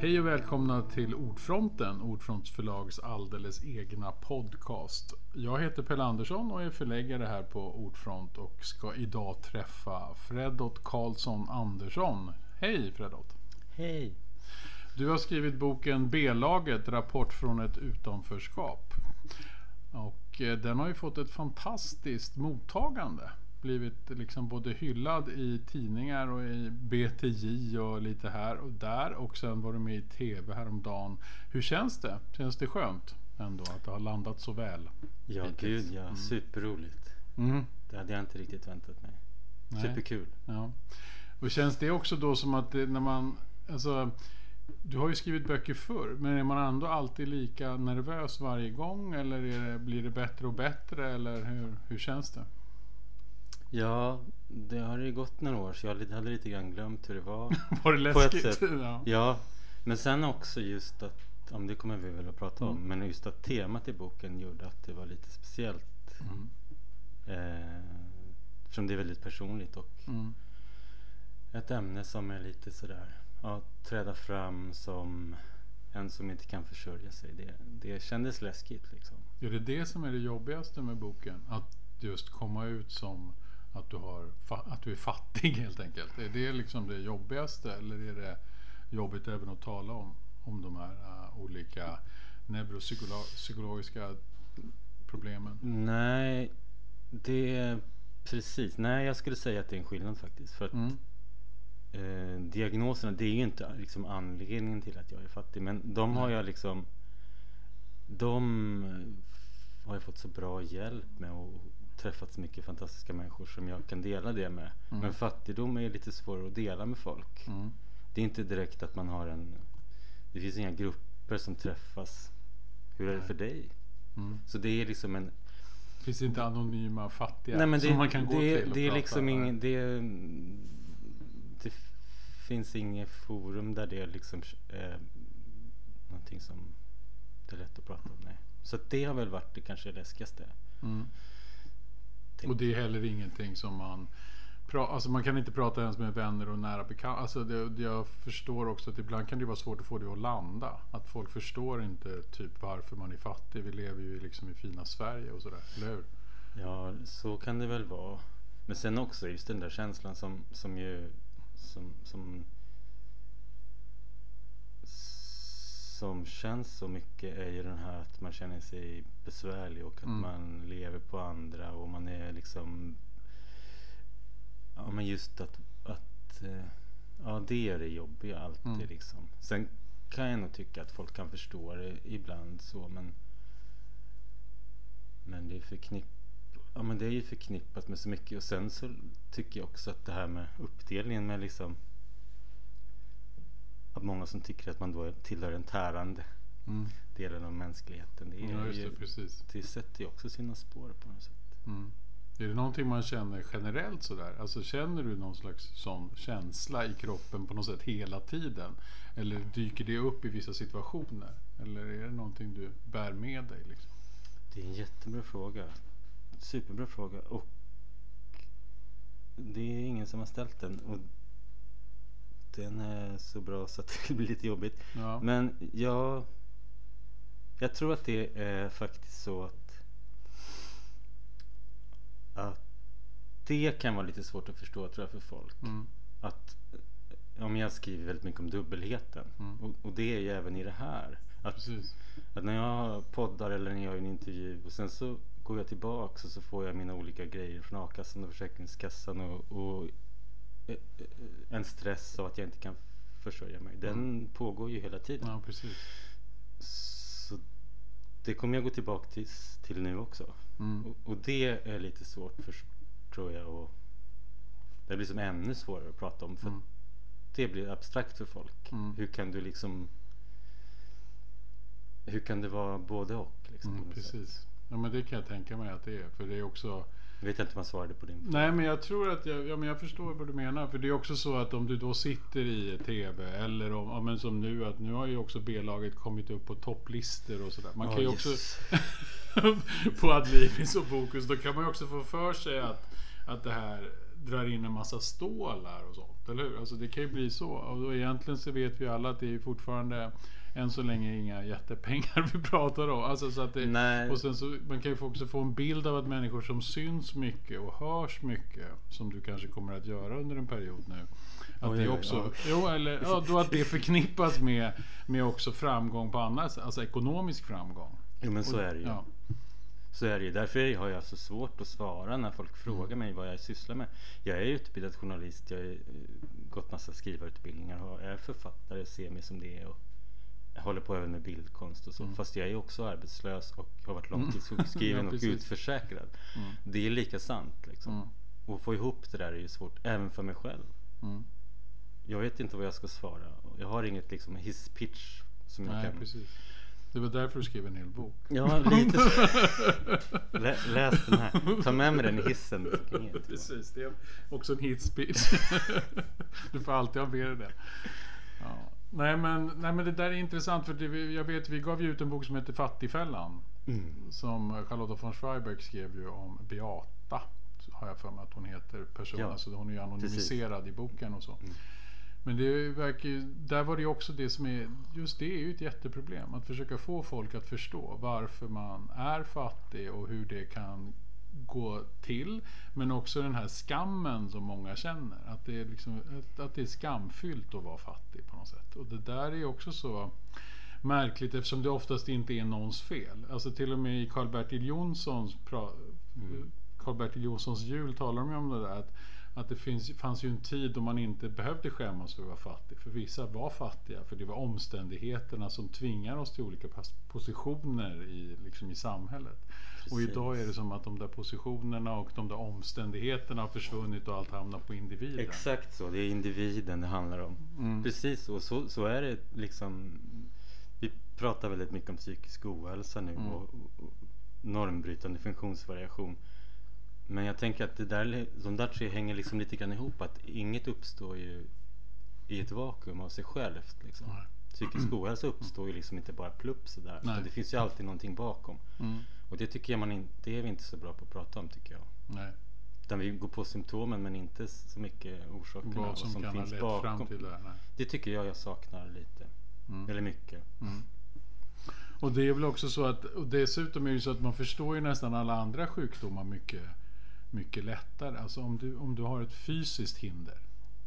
Hej och välkomna till Ordfronten, Ordfronts förlags alldeles egna podcast. Jag heter Pelle Andersson och är förläggare här på Ordfront och ska idag träffa Fredot Karlsson Andersson. Hej Fredot! Hej! Du har skrivit boken B-laget, rapport från ett utanförskap. Och eh, den har ju fått ett fantastiskt mottagande blivit liksom både hyllad i tidningar och i BTJ och lite här och där. Och sen var du med i TV häromdagen. Hur känns det? Känns det skönt ändå att det har landat så väl? Ja, hittills? gud ja. Mm. Superroligt. Mm. Det hade jag inte riktigt väntat mig. Nej. Superkul. Ja. Och känns det också då som att det, när man... Alltså, du har ju skrivit böcker förr, men är man ändå alltid lika nervös varje gång? Eller det, blir det bättre och bättre? Eller hur, hur känns det? Ja, det har ju gått några år så jag hade lite grann glömt hur det var. var det läskigt? Ja. ja. Men sen också just att, om det kommer vi väl att prata om, mm. men just att temat i boken gjorde att det var lite speciellt. Mm. Eh, eftersom det är väldigt personligt och mm. ett ämne som är lite sådär, ja, träda fram som en som inte kan försörja sig. Det, det kändes läskigt liksom. Är det det som är det jobbigaste med boken? Att just komma ut som att du, har, att du är fattig helt enkelt? Är det liksom det jobbigaste eller är det jobbigt även att tala om, om de här uh, olika neuropsykologiska problemen? Nej, det är precis. Nej, jag skulle säga att det är en skillnad faktiskt. För att mm. eh, diagnoserna, det är ju inte liksom anledningen till att jag är fattig. Men de har jag liksom, de har jag fått så bra hjälp med och träffat så mycket fantastiska människor som jag kan dela det med. Mm. Men fattigdom är lite svårare att dela med folk. Mm. Det är inte direkt att man har en... Det finns inga grupper som träffas. Hur är det för dig? Mm. Så det är liksom en... Finns det inte anonyma fattiga Nej, men det, som man kan gå det, till? Det är liksom ingen... Det, det finns inget forum där det är liksom eh, någonting som det är lätt att prata om. Nej. Så det har väl varit det kanske läskigaste. Mm. Och det är heller ingenting som man Alltså man kan inte prata ens med vänner och nära bekanta. Alltså det, jag förstår också att ibland kan det vara svårt att få det att landa. Att folk förstår inte typ varför man är fattig. Vi lever ju liksom i fina Sverige och sådär, eller hur? Ja, så kan det väl vara. Men sen också just den där känslan som, som ju som, som, som känns så mycket är ju den här att man känner sig besvärlig och att mm. man lever på andra och man är liksom Ja men just att, att eh, Ja det är det jobbiga alltid mm. liksom. Sen kan jag nog tycka att folk kan förstå det ibland så men Men det är förknipp Ja men det är ju förknippat med så mycket och sen så tycker jag också att det här med uppdelningen med liksom Att många som tycker att man då tillhör en tärande mm. delen av mänskligheten. Det, är ja, ju, det, precis. det sätter ju också sina spår på något sätt. Mm. Är det någonting man känner generellt sådär? Alltså känner du någon slags sån känsla i kroppen på något sätt hela tiden? Eller dyker det upp i vissa situationer? Eller är det någonting du bär med dig? Liksom? Det är en jättebra fråga. Superbra fråga. Och det är ingen som har ställt den. Och den är så bra så att det blir lite jobbigt. Ja. Men jag jag tror att det är faktiskt så att, att det kan vara lite svårt att förstå tror jag för folk. Mm. Att om jag skriver väldigt mycket om dubbelheten mm. och, och, det är ju även i det här. Att, att, när jag poddar eller när jag gör en intervju och sen så går jag tillbaks och så får jag mina olika grejer från a-kassan och Försäkringskassan och, och eh, eh, en stress av att jag inte kan försörja mig. Den mm. pågår ju hela tiden. Ja, precis det kommer jag gå tillbaka till, till nu också. Mm. Och, och, det är lite svårt för, tror jag. Och det blir som ännu svårare att prata om. För mm. det blir abstrakt för folk. Mm. Hur kan du liksom Hur kan det vara både och? Liksom, mm, precis. Ja men det kan jag tänka mig att det är. För det är också jag vet inte om jag svarade på din fråga. Nej, men jag tror att jag, ja, men jag förstår vad du menar. För det är också så att om du då sitter i TV eller om, ja, men som nu att nu har ju också B-laget kommit upp på topplistor och sådär. Man oh, kan ju yes. också på Adlibris och Fokus, då kan man ju också få för sig att, att det här drar in en massa stålar och sånt. Eller hur? Alltså det kan ju bli så. Och då egentligen så vet vi alla att det är fortfarande än så länge inga jättepengar vi pratar om. Alltså så att det. Och sen så man kan ju också få en bild av att människor som syns mycket och hörs mycket. Som du kanske kommer att göra under en period nu. Att det också, jo, eller, ja, då att det förknippas med, med också framgång på annat. Alltså ekonomisk framgång. Jo men så är det ju. Ja. Så är det ju. Därför har jag så svårt att svara när folk frågar mig vad jag sysslar med. Jag är utbildad journalist, jag har gått massa skrivarutbildningar och är författare, ser mig som det. Och jag håller på även med bildkonst och så. Fast jag är också arbetslös och har varit långtidssjukskriven Mm. Ja, och utförsäkrad. Mm. Det är lika sant liksom. Mm. Och få ihop det där är ju svårt, även för mig själv. Mm. Jag vet inte vad jag ska svara. Jag har inget liksom hisspitch som jag Nej, kan... precis. Det var därför du skrev en hel bok. Ja, lite så. Lä, läs den här. Ta med mig den i hissen. Precis, det är också en hitspeech. du får alltid ha med dig det. Ja. Nej, men, nej men det där är intressant för det, jag vet vi gav ju ut en bok som heter Fattigfällan. Mm. Som Charlotta von Schreiberg skrev ju om Beata. Har jag för mig att hon heter personen. Ja, så hon är ju anonymiserad i boken och så. Mm. Men det verkar ju, där var det ju också det som är, just det är ju ett jätteproblem. Att försöka få folk att förstå varför man är fattig och hur det kan gå till. Men också den här skammen som många känner. Att det är, liksom, att- det är skamfyllt att vara fattig på något sätt. Och det där är också så märkligt eftersom det oftast inte är någons fel. Alltså till och med i Karl-Bertil Jonssons pra, Karl-Bertil Jonssons jul talar de ju om det där. Att, att det finns, fanns ju en tid då man inte behövde skämmas för att vara fattig. För vissa var fattiga. För det var omständigheterna som tvingar oss till olika positioner i, liksom i samhället. Och Precis. idag är det som att de där positionerna och de där omständigheterna har försvunnit och allt hamnar på individen. Exakt så, det är individen det handlar om. Mm. Precis så, så, så är det liksom. Vi pratar väldigt mycket om psykisk ohälsa nu Mm. och, och, och normbrytande funktionsvariation. Men jag tänker att det där, de där tre hänger liksom lite grann ihop. Att inget uppstår ju i ett vakuum av sig självt. Liksom. Nej. Psykisk ohälsa uppstår ju liksom inte bara plupp sådär. Nej. Det finns ju alltid någonting bakom. Mm. Och det tycker jag man in, det är vi inte så bra på att prata om tycker jag. Nej. Utan vi går på symptomen men inte så mycket orsakerna. Vad som, kan ha lett fram till det. Nej. Det tycker jag jag saknar lite. Mm. Eller mycket. Mm. Och det är väl också så att och dessutom är det ju så att man förstår ju nästan alla andra sjukdomar mycket, mycket lättare. Alltså om du, om du har ett fysiskt hinder.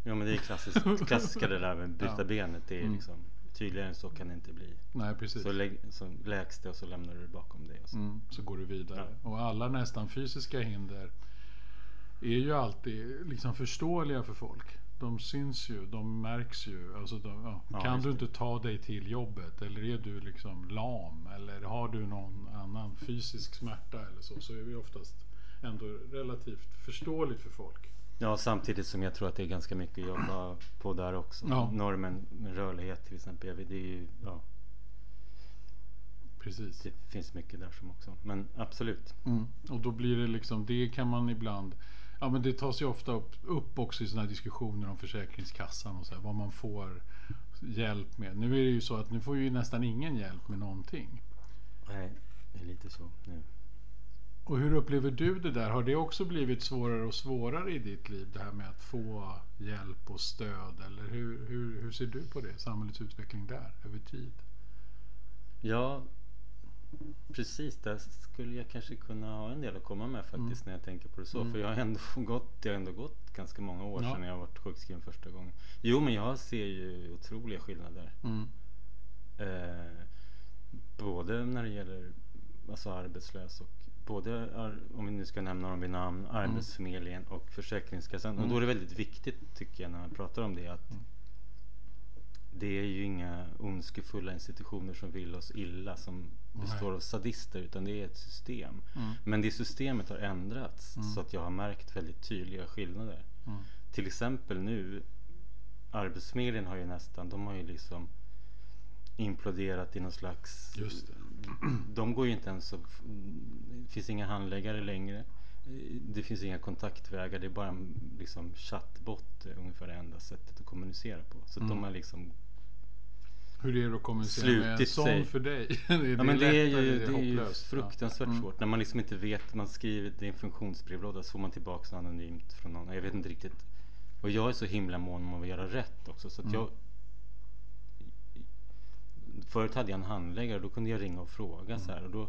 Ja men det är klassiskt, klassiska det där med bryta Ja. benet. Det är Mm. liksom tydligare än så kan det inte bli. Nej precis. Så, lägg, så läks det och så lämnar du det bakom dig. Och så. Mm, så går du vidare. Och alla nästan fysiska hinder är ju alltid liksom förståeliga för folk. De syns ju, de märks ju. Alltså de, ja. Ja, kan du inte ta dig till jobbet eller är du liksom lam eller har du någon annan fysisk smärta eller så så är det oftast ändå relativt förståeligt för folk. Ja samtidigt som jag tror att det är ganska mycket att jobba på där också. Ja. Normen med rörlighet till exempel. Det, är ju, ja, Precis. det finns mycket där som också. Men absolut. Mm. Och då blir det liksom, det kan man ibland Ja men det tas ju ofta upp, upp också i sådana här diskussioner om Försäkringskassan och så här, vad man får hjälp med. Nu är det ju så att nu får ju nästan ingen hjälp med någonting. Nej, det är lite så nu. Och hur upplever du det där? Har det också blivit svårare och svårare i ditt liv? Det här med att få hjälp och stöd? Eller hur, hur, hur ser du på det? Samhällets utveckling där över tid? Ja, precis. Där skulle jag kanske kunna ha en del att komma med faktiskt när jag tänker på det så. Mm. För jag har ändå gått, det har ändå gått ganska många år Ja. sedan jag varit sjukskriven första gången. Jo, men jag ser ju otroliga skillnader. Mm. Eh, både när det gäller alltså arbetslös och både, om vi nu ska nämna dem vid namn, Arbetsförmedlingen och Försäkringskassan. Och då är det väldigt viktigt tycker jag när man pratar om det att Mm. det är ju inga ondskefulla institutioner som vill oss illa som består Nej. av sadister utan det är ett system. Mm. Men det systemet har ändrats Mm. så att jag har märkt väldigt tydliga skillnader. Mm. Till exempel nu Arbetsförmedlingen har ju nästan, de har ju liksom imploderat i någon slags. De går ju inte ens att, Det finns inga handläggare längre Det finns inga kontaktvägar Det är bara en liksom chattbot Ungefär det enda sättet att kommunicera på Så Mm. de har liksom Hur är det att kommunicera med en sån sig. för dig? det är, Ja men det är ju, det är ju fruktansvärt Ja. Mm. svårt när man liksom inte vet, man skriver det i en funktionsbrevlåda så får man tillbaka anonymt från någon. Jag vet inte riktigt. Och jag är så himla mån om att göra rätt också så Mm. jag Förut hade jag en handläggare och då kunde jag ringa och fråga så här och då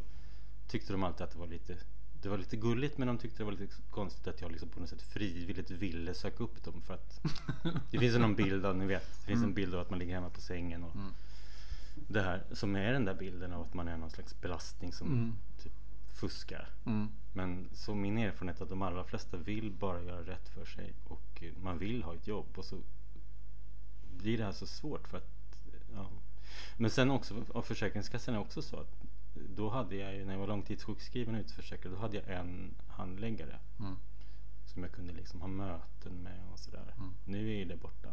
tyckte de alltid att det var lite det var lite gulligt men de tyckte det var lite konstigt att jag liksom på något sätt frivilligt ville söka upp dem för att Det finns ju någon bild av, ni vet, det finns en bild av att man ligger hemma på sängen och Mm. det här som är den där bilden av att man är någon slags belastning som Mm. typ fuskar. Mm. Men så min erfarenhet är att de allra flesta vill bara göra rätt för sig och man vill ha ett jobb och så blir det här så svårt för att ja. Men sen också av Försäkringskassan är också så att då hade jag ju när jag var långtidssjukskriven och utförsäkrad då hade jag en handläggare Mm. som jag kunde liksom ha möten med och sådär. Mm. Nu är ju det borta.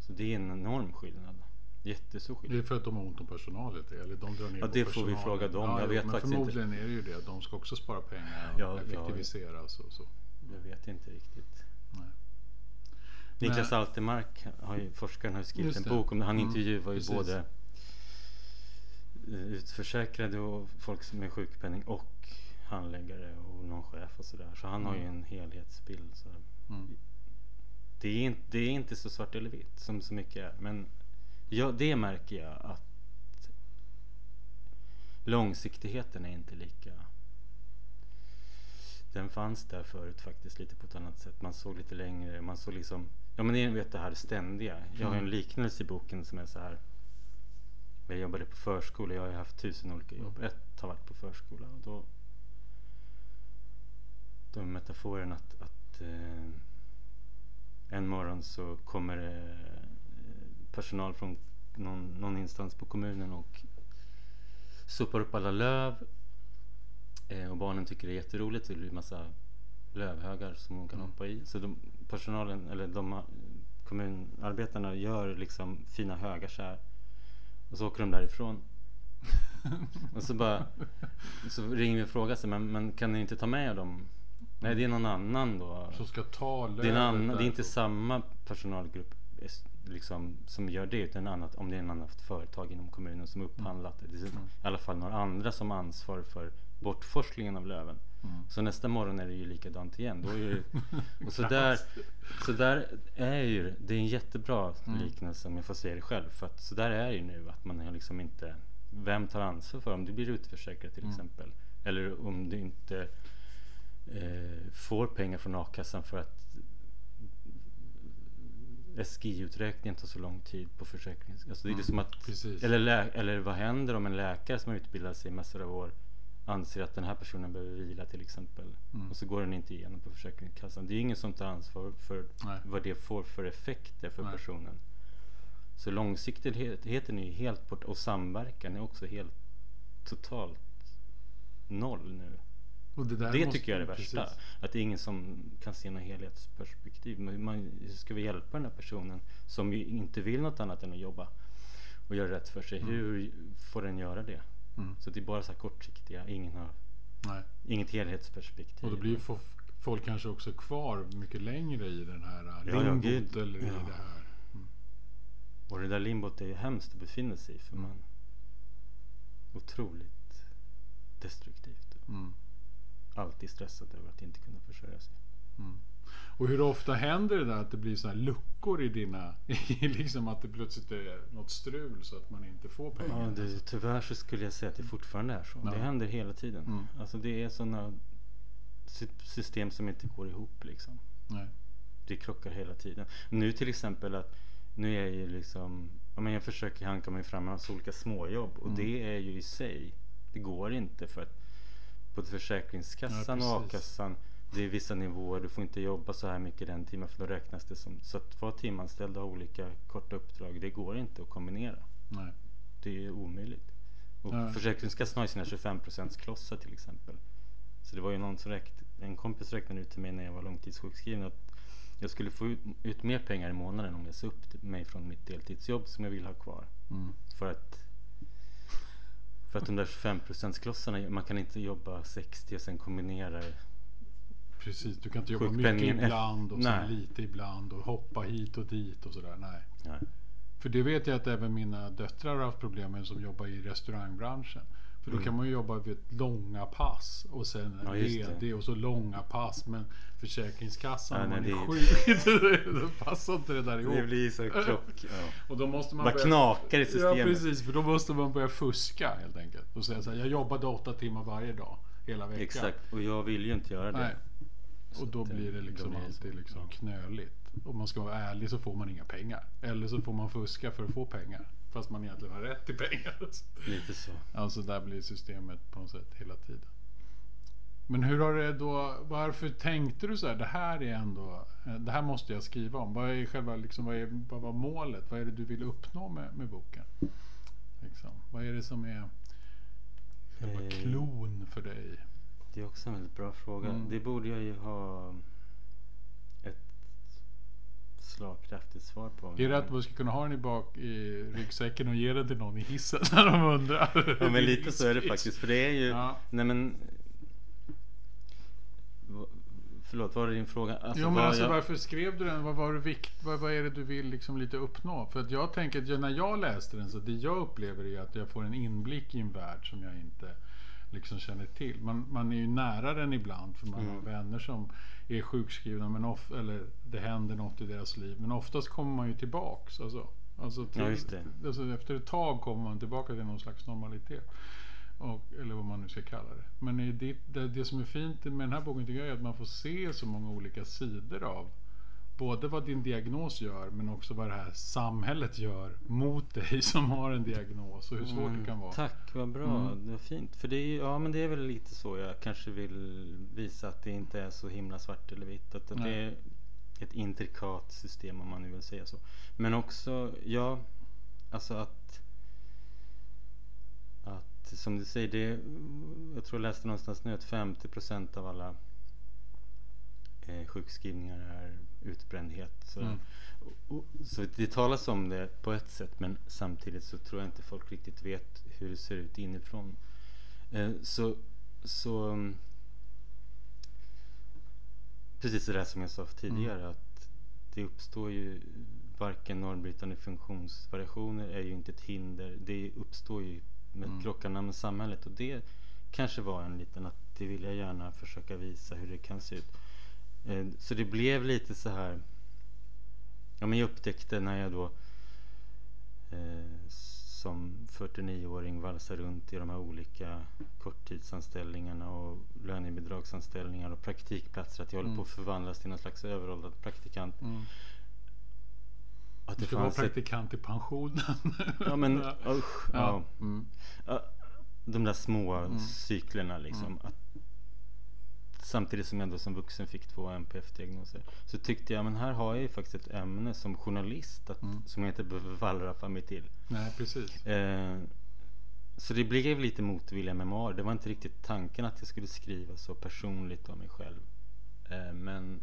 Så det är en enorm skillnad. Jättestor Det skillnad. är för att de har ont om personal lite, eller de drar ner Ja, det får vi fråga dem. Ja, Jag vet men faktiskt inte. förmodligen är det ju det. De ska också spara pengar och Ja, ja. effektivisera. och Så, så. Jag vet inte riktigt. Nej. Niklas Nej. Altermark, har ju, forskaren, har ju skrivit en bok om det. Han Mm, intervjuar ju precis. både eh, utförsäkrade och folk med sjukpenning och handläggare och någon chef och sådär. Så han har ju Mm. en helhetsbild. Så Mm. det, är inte, det är inte så svart eller vitt som så mycket är. Men ja, det märker jag att långsiktigheten är inte lika den fanns där förut faktiskt lite på ett annat sätt. Man såg lite längre, man såg liksom Ja men ni vet det här ständiga. Jag har en Mm. liknelse i boken som är så här. Jag jobbade på förskola, jag har haft tusen olika jobb. Mm. Ett har varit på förskola och då Då är metaforen att, att eh, en morgon så kommer eh, personal från någon, någon instans på kommunen och sopar upp alla löv eh, och barnen tycker det är jätteroligt. Det blir massa lövhögar som de kan Mm. hoppa i. Så de, personalen, eller de kommunarbetarna gör liksom fina högar så här. Och så åker de därifrån. och så bara så ringer vi och frågar sig, men, men kan ni inte ta med dem? Nej, det är någon annan då. Som ska ta Det är, en annan, det är inte samma personalgrupp liksom, som gör det utan annat, om det är en annat företag inom kommunen som upphandlat det. Det är Mm. i alla fall några andra som har ansvar för bortforslingen av löven. Mm. Så nästa morgon är det ju likadant igen. Då är det, och så där, så där är ju det är en jättebra Mm. liknelse om jag får säga det själv. För att så där är det ju nu att man har liksom inte Vem tar ansvar för om du blir utförsäkrad till Mm. exempel? Eller om du inte eh, får pengar från a-kassan för att SGI-uträkningen tar så lång tid på försäkringen. Alltså det är Mm, som att, precis. eller, eller vad händer om en läkare som har utbildat sig i massor av år anser att den här personen behöver vila till exempel. Mm. Och så går den inte igenom på Försäkringskassan. Det är ingen som tar ansvar för Nej. vad det får för effekter för Nej. personen. Så långsiktigheten är ju helt bort och samverkan är också helt totalt noll nu. Det Det tycker jag är det värsta. precis. Att det är ingen som kan se något helhetsperspektiv. Men man, hur ska vi hjälpa den här personen som ju inte vill något annat än att jobba och göra rätt för sig? Mm. Hur får den göra det? Mm. Så det är bara så här kortsiktiga, ingen har Nej. inget helhetsperspektiv. Och då blir ju fo- folk kanske också kvar mycket längre i den här äh, Ja, ja, limbot gud. eller i Ja. det här. Mm. Och det där limbot är ju hemskt att befinna sig i för man otroligt destruktivt. Mm. Alltid stressad över att inte kunna försörja sig. Mm. Och hur ofta händer det där att det blir så här luckor i dina... i liksom att det plötsligt är något strul så att man inte får pengar? Ja, det, tyvärr så skulle jag säga att det fortfarande är så. Ja. Det händer hela tiden. Mm. Alltså det är sådana sy- system som inte går ihop liksom. Nej. Det krockar hela tiden. Nu till exempel att nu är jag ju liksom men jag försöker hanka mig fram med massa olika småjobb och Mm. det är ju i sig det går inte för att både Försäkringskassan Ja, och a-kassan det är vissa nivåer, du får inte jobba så här mycket den timmen för då räknas det som så att vara timanställd och ha olika korta uppdrag det går inte att kombinera. Nej. Det är omöjligt. Och Ja. Försäkringskassan har ju sina 25% klossar till exempel. Så det var ju någon som räknade, en kompis räknade ut till mig när jag var långtidssjukskriven att jag skulle få ut, ut mer pengar i månaden om jag sa upp mig från mitt deltidsjobb som jag vill ha kvar. Mm. För att för att de där 25% klossarna, man kan inte jobba 60 och sen kombinera Precis, du kan inte jobba mycket är- ibland och sen Nej. lite ibland och hoppa hit och dit och sådär. Nej. Nej. För det vet jag att även mina döttrar har haft problem med som jobbar i restaurangbranschen. För då Mm. kan man ju jobba vid långa pass och sen Ja, ledig och så långa pass. Men Försäkringskassan, Ja, om nej, man är det- sjuk, då passar inte det där ihop. Det blir så krock. Ja. Och då måste man Bara börja- knakar i systemet. Ja precis, för då måste man börja fuska helt enkelt. Och säga så här, jag jobbade åtta timmar varje dag, hela veckan. Exakt, och jag vill ju inte göra det. Nej. Och då eh, blir det liksom blir det så. alltid liksom Ja. knöligt. Om man ska vara ärlig så får man inga pengar. Eller så får man fuska för att få pengar. Fast man egentligen har rätt till pengar. Lite så. Alltså där blir systemet på något sätt hela tiden. Men hur har det då, varför tänkte du så här, det här är ändå, eh, det här måste jag skriva om. Vad är själva, liksom, vad, är, vad var målet? Vad är det du vill uppnå med, med boken? Liksom. Vad är det som är själva Eh, klon för dig? Det är också en väldigt bra fråga. Mm. Det borde jag ju ha ett slagkraftigt svar på. Är det att man ska kunna ha den i bak i ryggsäcken och ge den till någon i hissen när de undrar? Ja men lite så är det faktiskt. För det är ju, Ja. nej men Förlåt, vad var din fråga? Alltså, jo men alltså jag- varför skrev du den? Vad, var det vikt, vad, vad är det du vill liksom lite uppnå? För att jag tänker att jag, när jag läste den så det jag upplever är att jag får en inblick i en värld som jag inte liksom känner till. Man, man är ju nära den ibland för man Mm. har vänner som är sjukskrivna men of, eller det händer något i deras liv. Men oftast kommer man ju tillbaks. Alltså, alltså till, Ja. Alltså efter ett tag kommer man tillbaka till någon slags normalitet. Och, eller vad man nu ska kalla det. Men det, det, det som är fint med den här boken tycker jag är att man får se så många olika sidor av både vad din diagnos gör men också vad det här samhället gör mot dig som har en diagnos och hur svårt det kan vara. Mm, Tack, vad bra. Mm. Det var fint. För det är, ja, men det är väl lite så jag kanske vill visa att det inte är så himla svart eller vitt. Att det är ett intrikat system om man nu vill säga så. Men också, ja, alltså att att som du säger, det, jag tror jag läste någonstans nu att 50% av alla eh, sjukskrivningar är utbrändhet. Så, Mm. och, och, så det talas om det på ett sätt men samtidigt så tror jag inte folk riktigt vet hur det ser ut inifrån. Eh, så, så mm, precis det där som jag sa tidigare att det uppstår ju varken normbrytande funktionsvariationer är ju inte ett hinder. Det uppstår ju med Mm. krockarna med samhället och det kanske var en liten att det vill jag gärna försöka visa hur det kan se ut. Eh, Så det blev lite så här Ja men jag upptäckte när jag då eh, som 49-åring valsar runt i de här olika korttidsanställningarna och lönebidragsanställningar och praktikplatser att jag håller Mm. på att förvandlas till någon slags överåldrad praktikant. Mm. Att Du det ska vara fanns ett, praktikant i pensionen. ja men usch, ja. Mm. Ja, de där små Mm. cyklerna liksom. Mm. Att, samtidigt som jag då som vuxen fick två NPF-diagnoser. Så tyckte jag, men här har jag ju faktiskt ett ämne som journalist att, Mm. som jag inte behöver wallraffa mig till. Nej precis. Eh, så det blev lite motvilliga memoarer. Det var inte riktigt tanken att jag skulle skriva så personligt om mig själv. Eh, men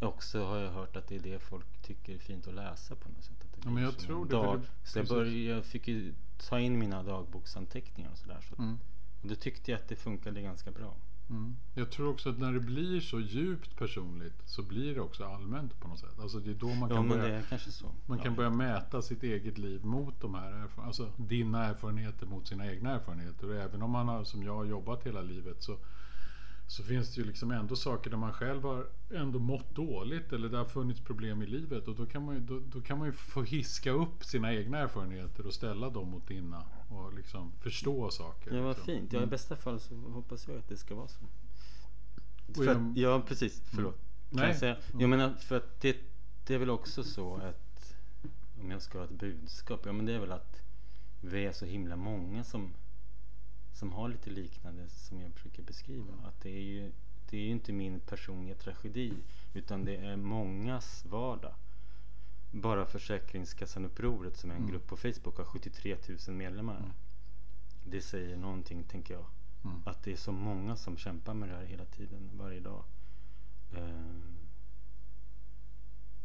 också har jag hört att det är det folk tycker är fint att läsa på något sätt. Att det Ja, men jag tror det, Dag, det- så jag, började, jag fick ju ta in mina dagboksanteckningar och sådär. Så, Mm. Och då tyckte jag att det funkade ganska bra. Mm. Jag tror också att när det blir så djupt personligt så blir det också allmänt på något sätt. Alltså det är då man Ja kan men börja det är kanske så. Man kan ja. börja mäta sitt eget liv mot de här erfarenheterna. Alltså dina erfarenheter mot sina egna erfarenheter. Och även om man har, som jag har jobbat hela livet så, så finns det ju liksom ändå saker där man själv har ändå mått dåligt eller det har funnits problem i livet. Och då kan man ju, då, då kan man få hiska upp sina egna erfarenheter och ställa dem mot dina. Och liksom förstå saker. Ja vad liksom. fint. Ja, I Mm. bästa fall så hoppas jag att det ska vara så. För jag- att, ja precis, förlåt. Kan Nej. jag säga? Mm. Jag menar för att det, det är väl också så att om jag ska ha ett budskap, ja men det är väl att vi är så himla många som, som har lite liknande som jag försöker beskriva. Att det är ju det är inte min personliga tragedi utan det är mångas vardag. Bara Försäkringskassan-upproret som är en Mm. grupp på Facebook har 73 000 medlemmar. Mm. Det säger någonting tänker jag. Mm. Att det är så många som kämpar med det här hela tiden, varje dag. Ehm,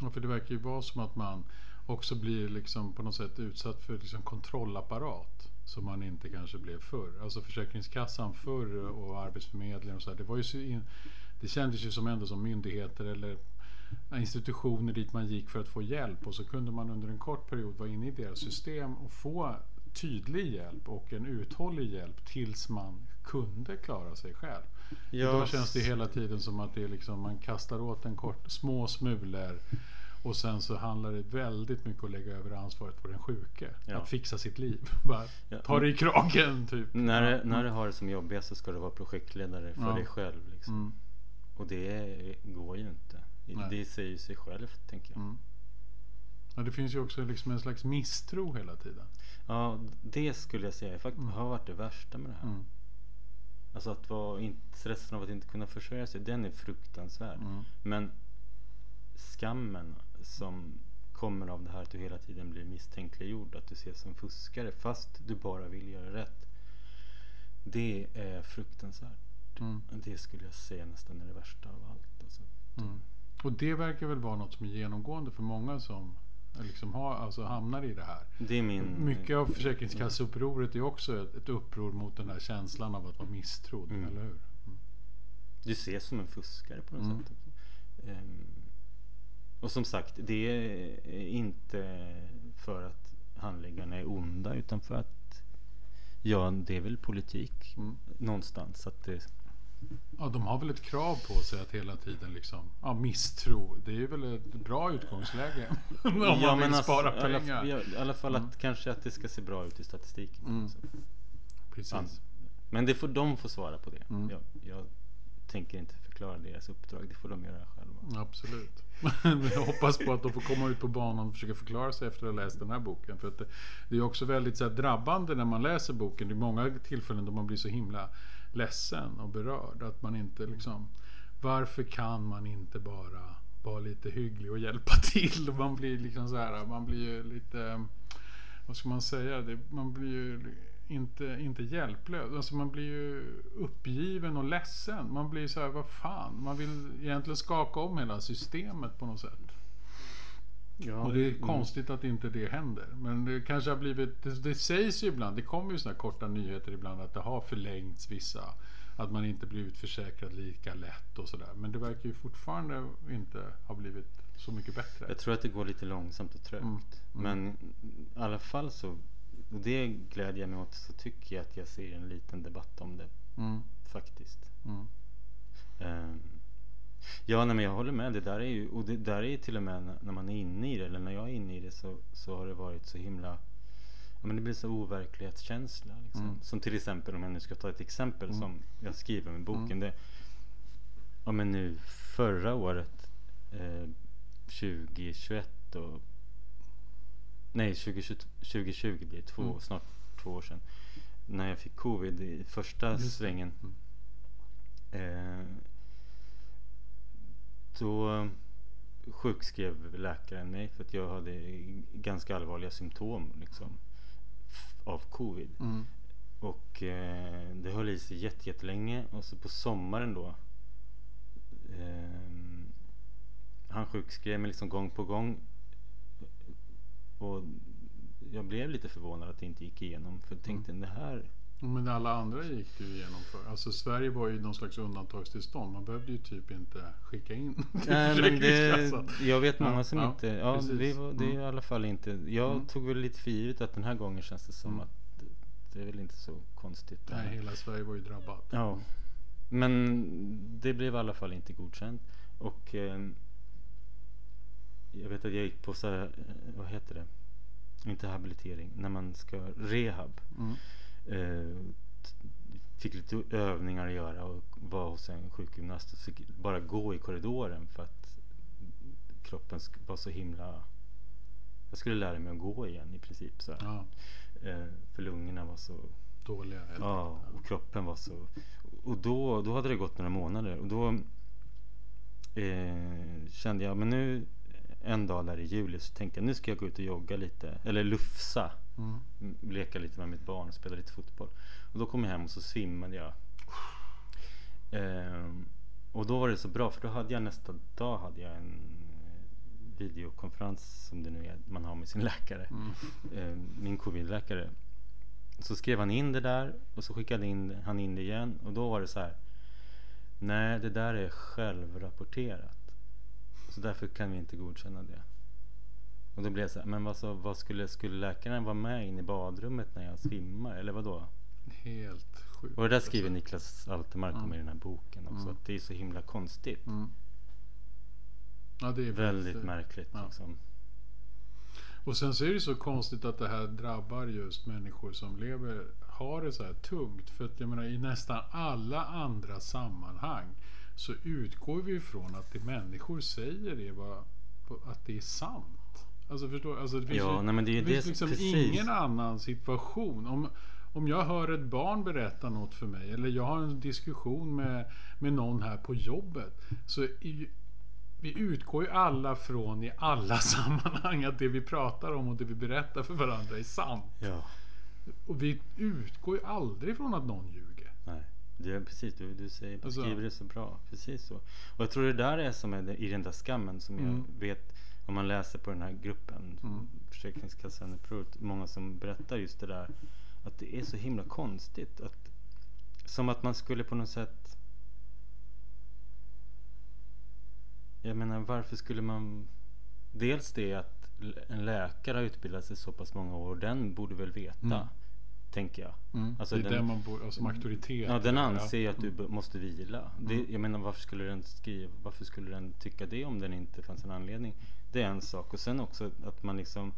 Ja, för det verkar ju vara som att man också blir liksom på något sätt utsatt för liksom kontrollapparat. Som man inte kanske blev förr. Alltså Försäkringskassan förr och Arbetsförmedlingen och så här. Det, var ju in, det kändes ju som ändå som myndigheter eller institutioner dit man gick för att få hjälp och så kunde man under en kort period vara inne i deras system och få tydlig hjälp och en uthållig hjälp tills man kunde klara sig själv. Ja. Idag känns det hela tiden som att det är liksom, man kastar åt en kort, små smulor och sen så handlar det väldigt mycket om att lägga över ansvaret på den sjuke. Ja. Att fixa sitt liv. Bara ta det i kragen typ. När, det, när du har det som jobbigast så ska du vara projektledare för ja. dig själv. Liksom. Mm. Och det går ju inte. Nej. Det säger sig självt tänker jag. Mm. Ja, det finns ju också liksom en slags misstro hela tiden. Ja, det skulle jag säga faktiskt mm. har varit det värsta med det här. Mm. Alltså att vara stressen av att inte kunna försörja sig, den är fruktansvärd. Mm. Men skammen som kommer av det här att du hela tiden blir misstänkliggjord, att du ses som fuskare fast du bara vill göra rätt. Det är fruktansvärt. Mm. Det skulle jag säga nästan är det värsta av allt. Alltså. Mm. Och det verkar väl vara något som är genomgående för många som liksom har, alltså hamnar i det här. Det är min... Mycket av Försäkringskasseupproret är också ett, ett uppror mot den här känslan av att vara misstrodd, mm. eller hur? Mm. Du ses som en fuskare på något mm. sätt. Um, och som sagt, det är inte för att handläggarna är onda utan för att ja, det är väl politik mm. någonstans. Att det Ja, de har väl ett krav på sig att hela tiden liksom, ja, misstro. Det är väl ett bra utgångsläge. om ja, man vill alltså, spara pengar. I alla, I alla fall mm. att kanske att det ska se bra ut i statistiken. Mm. Precis. Ja. Men det får de få svara på det. Mm. Jag, jag, tänker inte förklara deras uppdrag. Det får de göra själva. Absolut. jag hoppas på att de får komma ut på banan och försöka förklara sig efter att ha läst den här boken. För att det, det är också väldigt så här, drabbande när man läser boken. Det är många tillfällen då man blir så himla ledsen och berörd. Att man inte liksom, varför kan man inte bara vara lite hygglig och hjälpa till? Man blir liksom så här, man blir ju lite, vad ska man säga, det, man blir ju inte, inte hjälplös. Alltså man blir ju uppgiven och ledsen. Man blir så här, vad fan, man vill egentligen skaka om hela systemet på något sätt. Ja, och det är mm. konstigt att inte det händer. Men det kanske har blivit, det, det sägs ju ibland, det kommer ju sådana korta nyheter ibland att det har förlängts vissa. Att man inte blir utförsäkrad lika lätt och sådär. Men det verkar ju fortfarande inte ha blivit så mycket bättre. Jag tror att det går lite långsamt och trögt. Mm. Mm. Men i alla fall så, och det glädjer mig åt, så tycker jag att jag ser en liten debatt om det. Mm. Faktiskt. Um, Ja, nej, men jag håller med. Det där är ju, och det där är till och med när man är inne i det, eller när jag är inne i det så, så har det varit så himla Ja, men det blir så overklighetskänsla. Liksom. Mm. Som till exempel, om jag nu ska ta ett exempel mm. som jag skriver med boken. Mm. Det, ja, men nu förra året, eh, 2021 och Nej, 2020, 2020 blir det två, mm. snart två år sedan. När jag fick covid i första svängen. Mm. Eh, då sjukskrev läkaren mig för att jag hade ganska allvarliga symptom liksom, av covid. Mm. Och eh, det höll i sig jättelänge och så på sommaren då eh, Han sjukskrev mig liksom gång på gång Och jag blev lite förvånad att det inte gick igenom för jag tänkte mm. det här men alla andra gick du igenom för. Alltså Sverige var ju någon slags undantagstillstånd. Man behövde ju typ inte skicka in Nej, men det, Jag vet många som ja, inte... Ja, det, var, det är mm. i alla fall inte... Jag mm. tog väl lite för givet att den här gången känns det som mm. att det är väl inte så konstigt. Nej, hela Sverige var ju drabbat. Ja. Men det blev i alla fall inte godkänt. Och eh, jag vet att jag gick på så här, eh, vad heter det? Inte habilitering, när man ska rehab. Mm eh, fick lite övningar att göra och var hos en sjukgymnast och fick bara gå i korridoren för att kroppen var så himla jag skulle lära mig att gå igen i princip. Så ja. eh, för lungorna var så dåliga. Ja, och kroppen var så. Och då, då hade det gått några månader och då eh, kände jag, men nu en dag där i juli så tänkte jag nu ska jag gå ut och jogga lite. Eller lufsa. Mm. Leka lite med mitt barn och spela lite fotboll. Och då kom jag hem och så svimmade jag. Ehm, och då var det så bra för då hade jag nästa dag hade jag en videokonferens som det nu är man har med sin läkare. Mm. Ehm, min covid-läkare. Så skrev han in det där och så skickade in, han in det igen och då var det så här. Nej, det där är självrapporterat. Så därför kan vi inte godkänna det. Och då blev jag så här, men vad, så, vad skulle, skulle läkaren vara med in i badrummet när jag svimmar? Eller vad då? Helt sjukt. Och det där skriver Niklas Altermark om i den här boken också. Mm. Att det är så himla konstigt. Mm. Ja, det är Väldigt väldigt- märkligt ja. liksom. Och sen så är det så konstigt att det här drabbar just människor som lever, har det så här tungt. För att jag menar i nästan alla andra sammanhang så utgår vi ifrån att det människor säger är vad, att det är sant. Alltså förstår? Alltså, det finns Ja, ju, nej, men det är det finns liksom precis. ingen annan situation. Om, om jag hör ett barn berätta något för mig eller jag har en diskussion med, med någon här på jobbet. Så ju, vi utgår ju alla från i alla sammanhang att det vi pratar om och det vi berättar för varandra är sant. Ja, Och vi utgår ju aldrig från att någon ljuger. Det är precis, du, du säger, Alltså- beskriver det så bra. Precis så. Och jag tror det där är som är i den där skammen som Mm. jag vet om man läser på den här gruppen Mm. Försäkringskassan Prot, många som berättar just det där att det är så himla konstigt att som att man skulle på något sätt Jag menar varför skulle man Dels det att en läkare har utbildat sig så pass många år den borde väl veta Mm. Tänker jag Alltså det är den- den man bor, som auktoritet. Ja, den anser ju att du b- måste vila. Det, Mm. jag menar, varför skulle den skriva, varför skulle den tycka det om den inte fanns en anledning? Det är en sak. Och sen också att man liksom,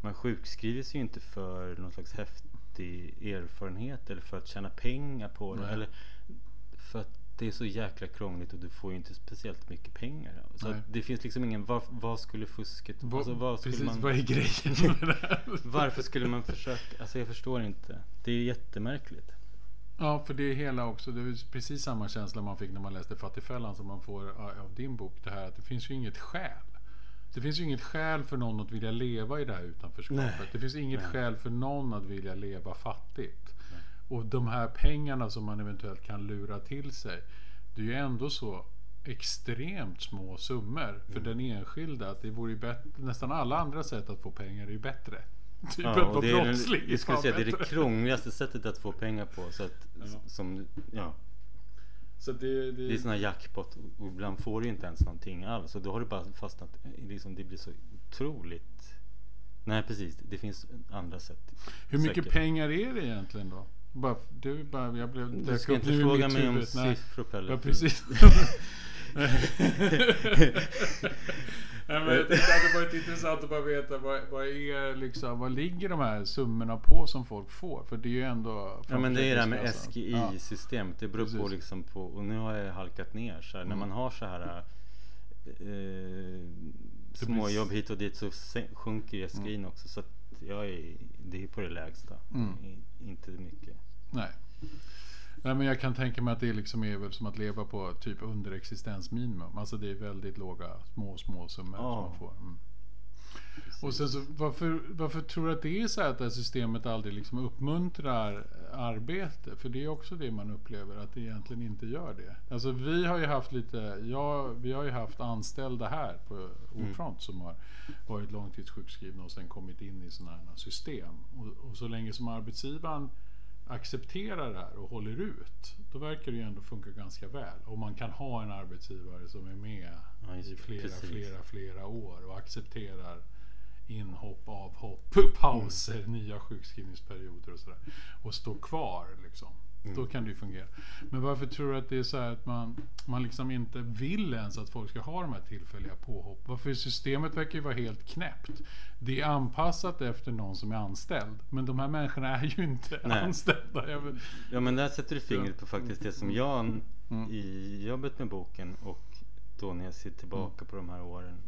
man sjukskriver sig ju inte för någon slags häftig erfarenhet eller för att tjäna pengar på det. Eller för att det är så jäkla krångligt och du får ju inte speciellt mycket pengar. Så det finns liksom ingen, vad, vad skulle fusket, Vad, alltså vad skulle precis, man... vad är grejen med det här? Varför skulle man försöka? Alltså jag förstår inte. Det är jättemärkligt. Ja, för det är hela också. Det är precis samma känsla man fick när man läste Fattigfällan som man får av din bok. Det här att det finns ju inget skäl. Det finns ju inget skäl för någon att vilja leva i det här utanförskapet. Nej. Det finns inget Nej. skäl för någon att vilja leva fattigt. Och de här pengarna som man eventuellt kan lura till sig. Det är ju ändå så extremt små summor för Mm. den enskilda. Att det vore ju bättre. Nästan alla andra sätt att få pengar är ju bättre. Typ Ja, att vara är jag skulle säga, det är det krångligaste sättet att få pengar på. Så att, Ja. som, ja, Så det, det, det är sådana jackpot och ibland får du inte ens någonting alls. Och då har du bara fastnat, liksom, det blir så otroligt. Nej precis, det finns andra sätt. Hur mycket Säkert. pengar är det egentligen då? Bara, du, bara, jag blev, Du ska inte fråga mig om siffror Pelle. Ja, precis. Nej, men jag tyckte att det varit intressant att bara veta vad, vad, är liksom, vad ligger de här summorna på som folk får? För det är ju ändå... Ja men det är det här med. Ja. SGI-systemet. Det beror på Precis. liksom på, och nu har jag halkat ner så här. När Mm. man har så här eh, småjobb hit och dit så sjunker ju SGI också. Så att jag är, det är på det lägsta. Mm. Inte mycket. Nej. Nej men jag kan tänka mig att det liksom är väl som att leva på typ under existensminimum. Alltså det är väldigt låga små små summor Ja. som man får. Mm. Och sen så, varför, varför tror du att det är så här att det här systemet aldrig liksom uppmuntrar arbete? För det är också det man upplever att det egentligen inte gör det. Alltså vi har ju haft lite, ja, vi har ju haft anställda här på Ordfront som har varit långtidssjukskrivna och sen kommit in i sådana här system. Och, och så länge som arbetsgivaren accepterar det här och håller ut, då verkar det ju ändå funka ganska väl. Och man kan ha en arbetsgivare som är med Ja, i flera, Precis. flera, flera år och accepterar inhopp, avhopp, pauser, Mm. nya sjukskrivningsperioder och sådär. Och står kvar liksom. Mm. Då kan det ju fungera. Men varför tror du att det är så här att man, man liksom inte vill ens att folk ska ha de här tillfälliga påhopp? Varför systemet verkar ju vara helt knäppt. Det är anpassat efter någon som är anställd. Men de här människorna är ju inte Nej. anställda. Vet, Ja men där sätter du fingret på faktiskt det som jag Mm. i jobbet med boken och då när jag ser tillbaka på de här åren.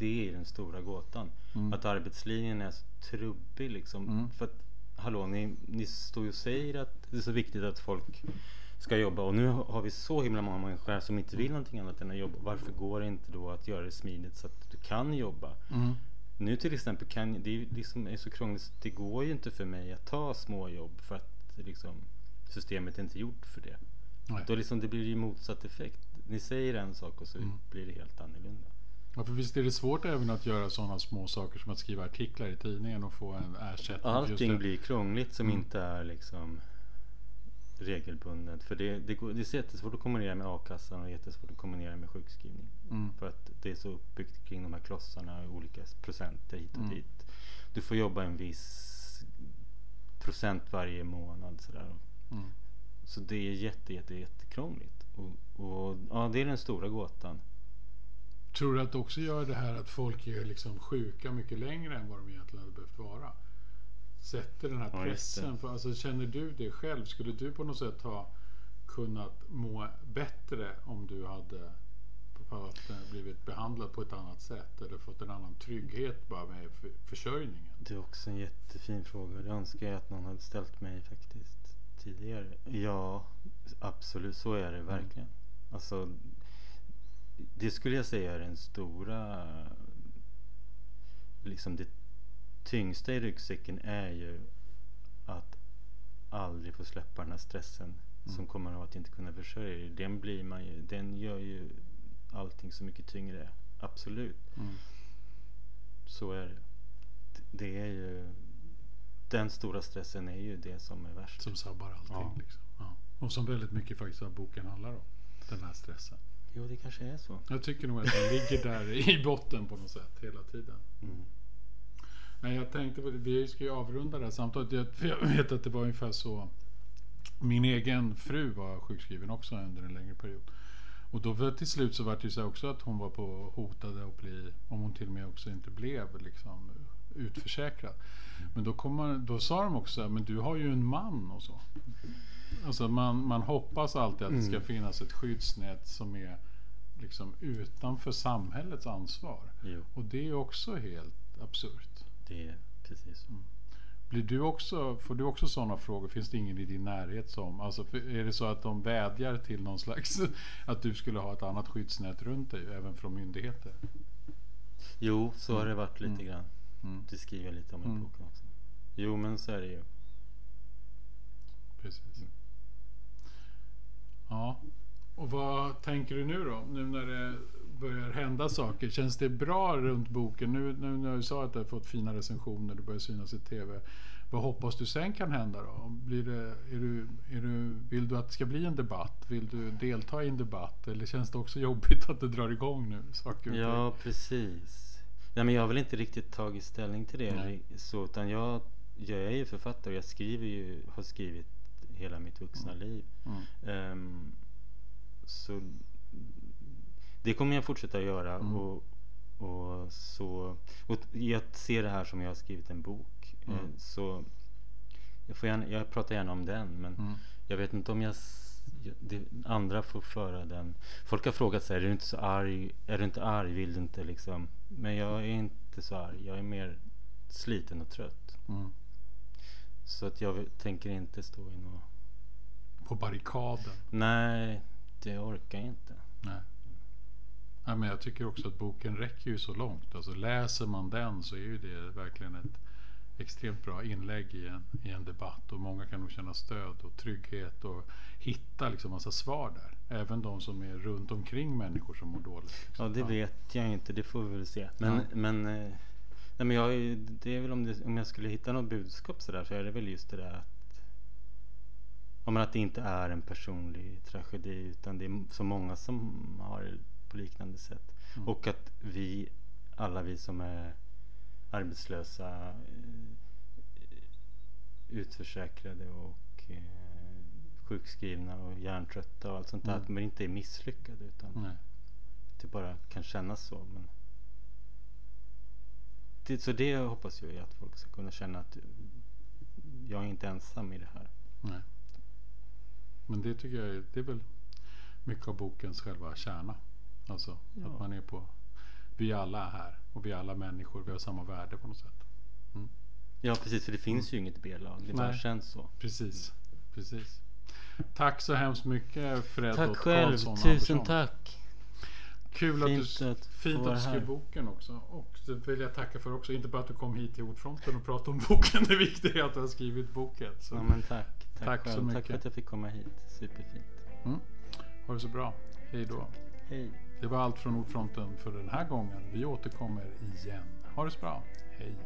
Det är den stora gåtan. Mm. Att arbetslinjen är så trubbig liksom. Mm. För att hallå, ni, ni står ju och säger att det är så viktigt att folk ska jobba och nu har vi så himla många människor här som inte vill någonting annat än att jobba. Varför går det inte då att göra det smidigt så att du kan jobba? mm. Nu till exempel kan det är liksom är så krångligt det går ju inte för mig att ta småjobb för att liksom, systemet är inte gjort för det. Nej. Då liksom det blir ju motsatt effekt. Ni säger en sak och så Mm. blir det helt annorlunda. Ja, för visst är det svårt även att göra sådana små saker som att skriva artiklar i tidningen och få en ersättning. Allting blir krångligt som Mm. inte är liksom regelbundet. För det, det, går, det är jättesvårt att kombinera med a-kassan och jättesvårt att kombinera med sjukskrivning. Mm. För att det är så uppbyggt kring de här klossarna, olika procenter hit och Mm. dit. Du får jobba en viss procent varje månad sådär. Mm. Så det är jätte, jätte, jättekrångligt. Och, och ja, det är den stora gåtan. Tror du att det också gör det här att folk är liksom sjuka mycket längre än vad de egentligen hade behövt vara? Sätter den här Ja, pressen. För, alltså, känner du det själv? Skulle du på något sätt ha kunnat må bättre om du hade eh, blivit behandlad på ett annat sätt? Eller fått en annan trygghet bara med för, försörjningen? Det är också en jättefin fråga. Det önskar jag att någon hade ställt mig faktiskt tidigare. Ja, absolut. Så är det verkligen. Alltså, det skulle jag säga är den stora... Liksom det tyngsta i ryggsäcken är ju att aldrig få släppa den här stressen som kommer av att inte kunna försörja dig. Den, blir man ju, den gör ju allting så mycket tyngre. Absolut. Mm. Så är det. Det är ju... Den stora stressen är ju det som är värst. Som sabbar allting. Ja. Liksom. Ja. Och som väldigt mycket faktiskt av boken handlar om. Den här stressen. Jo, det kanske är så. Jag tycker nog att den ligger där i botten på något sätt hela tiden. Mm. Nej, jag tänkte, vi ska ju avrunda det här samtalet. Jag, vet att det var ungefär så. Min egen fru var sjukskriven också under en längre period. Och då var, till slut så var det ju så också att hon var på hotade att bli, om hon till och med också inte blev liksom utförsäkrad. Men då, kom man, då sa de också, men du har ju en man och så. Alltså man, man hoppas alltid att det ska Mm. finnas ett skyddsnät som är liksom utanför samhällets ansvar. Jo, Och det är också helt absurt. det är precis så. Blir du också, får du också sådana frågor? Finns det ingen i din närhet som... Alltså, är det så att de vädjar till någon slags... Att du skulle ha ett annat skyddsnät runt dig, även från myndigheter? Jo, så har Mm. det varit lite Mm. grann. Mm. Det skriver jag lite om i Mm. boken också. Jo, men så är det ju. Precis. Ja. Och vad tänker du nu då? Nu när det börjar hända saker. Känns det bra runt boken? Nu, nu när du sa att du har fått fina recensioner, du börjar synas i TV. Vad hoppas du sen kan hända då? Blir det, är du, är du, vill du att det ska bli en debatt? Vill du delta i en debatt? Eller känns det också jobbigt att det drar igång nu? Saker och? Ja, precis. Nej, men jag har väl inte riktigt tagit ställning till det. Nej. Så, utan jag, jag är ju författare. Jag skriver ju, har skrivit hela mitt vuxna liv. Mm. Ehm, så det kommer jag fortsätta göra. Mm. Och, och, så, och jag ser det här som jag har skrivit en bok. Mm. Eh, så jag, får gärna, jag pratar gärna om den. Men Mm. jag vet inte om jag, det, andra får föra den. Folk har frågat sig, är du inte så arg? Är du inte arg? Vill du inte liksom? Men jag är inte så arg. Jag är mer sliten och trött. Mm. Så att jag tänker inte stå i något... På barrikaden? Nej, det orkar jag inte. Nej. Ja, men jag tycker också att boken räcker ju så långt. Alltså läser man den så är ju det verkligen ett extremt bra inlägg i en, i en debatt. Och många kan nog känna stöd och trygghet och hitta liksom massa svar där. Även de som är runt omkring människor som mår dåligt. liksom. Ja, det vet jag inte. Det får vi väl se. Men, Ja. men, eh, nej, men jag, det är väl om, det, om jag skulle hitta något budskap sådär så är det väl just det där att Ja, men att det inte är en personlig tragedi utan det är så många som har det på liknande sätt. Mm. Och att vi, alla vi som är arbetslösa, eh, utförsäkrade och eh, sjukskrivna och hjärntrötta och allt sånt där, Mm. att man inte är misslyckade utan Nej. det bara kan kännas så. Men det, så det hoppas jag ju att folk ska kunna känna att jag är inte ensam i det här. Nej. Men det tycker jag är, det är väl mycket av bokens själva kärna. Alltså Ja. att man är på, vi alla är här och vi är alla människor, vi har samma värde på något sätt. Ja precis, för det finns ju inget B-lag. Det bara känns så. Precis, precis. Tack så hemskt mycket Fred Tack själv, Karlsson tusen tack. Kul att Fint du, att fint att du skrev här. boken också. Och det vill jag tacka för också. Inte bara att du kom hit till Ordfronten och pratade om boken. Det viktiga är att du har skrivit boken. Så. Ja, men tack. Tack, Tack så mycket. Tack för att jag fick komma hit. Superfint. Mm. Ha det så bra. Hej då. Hej. Det var allt från Ordfronten för den här gången. Vi återkommer igen. Ha det så bra. Hej.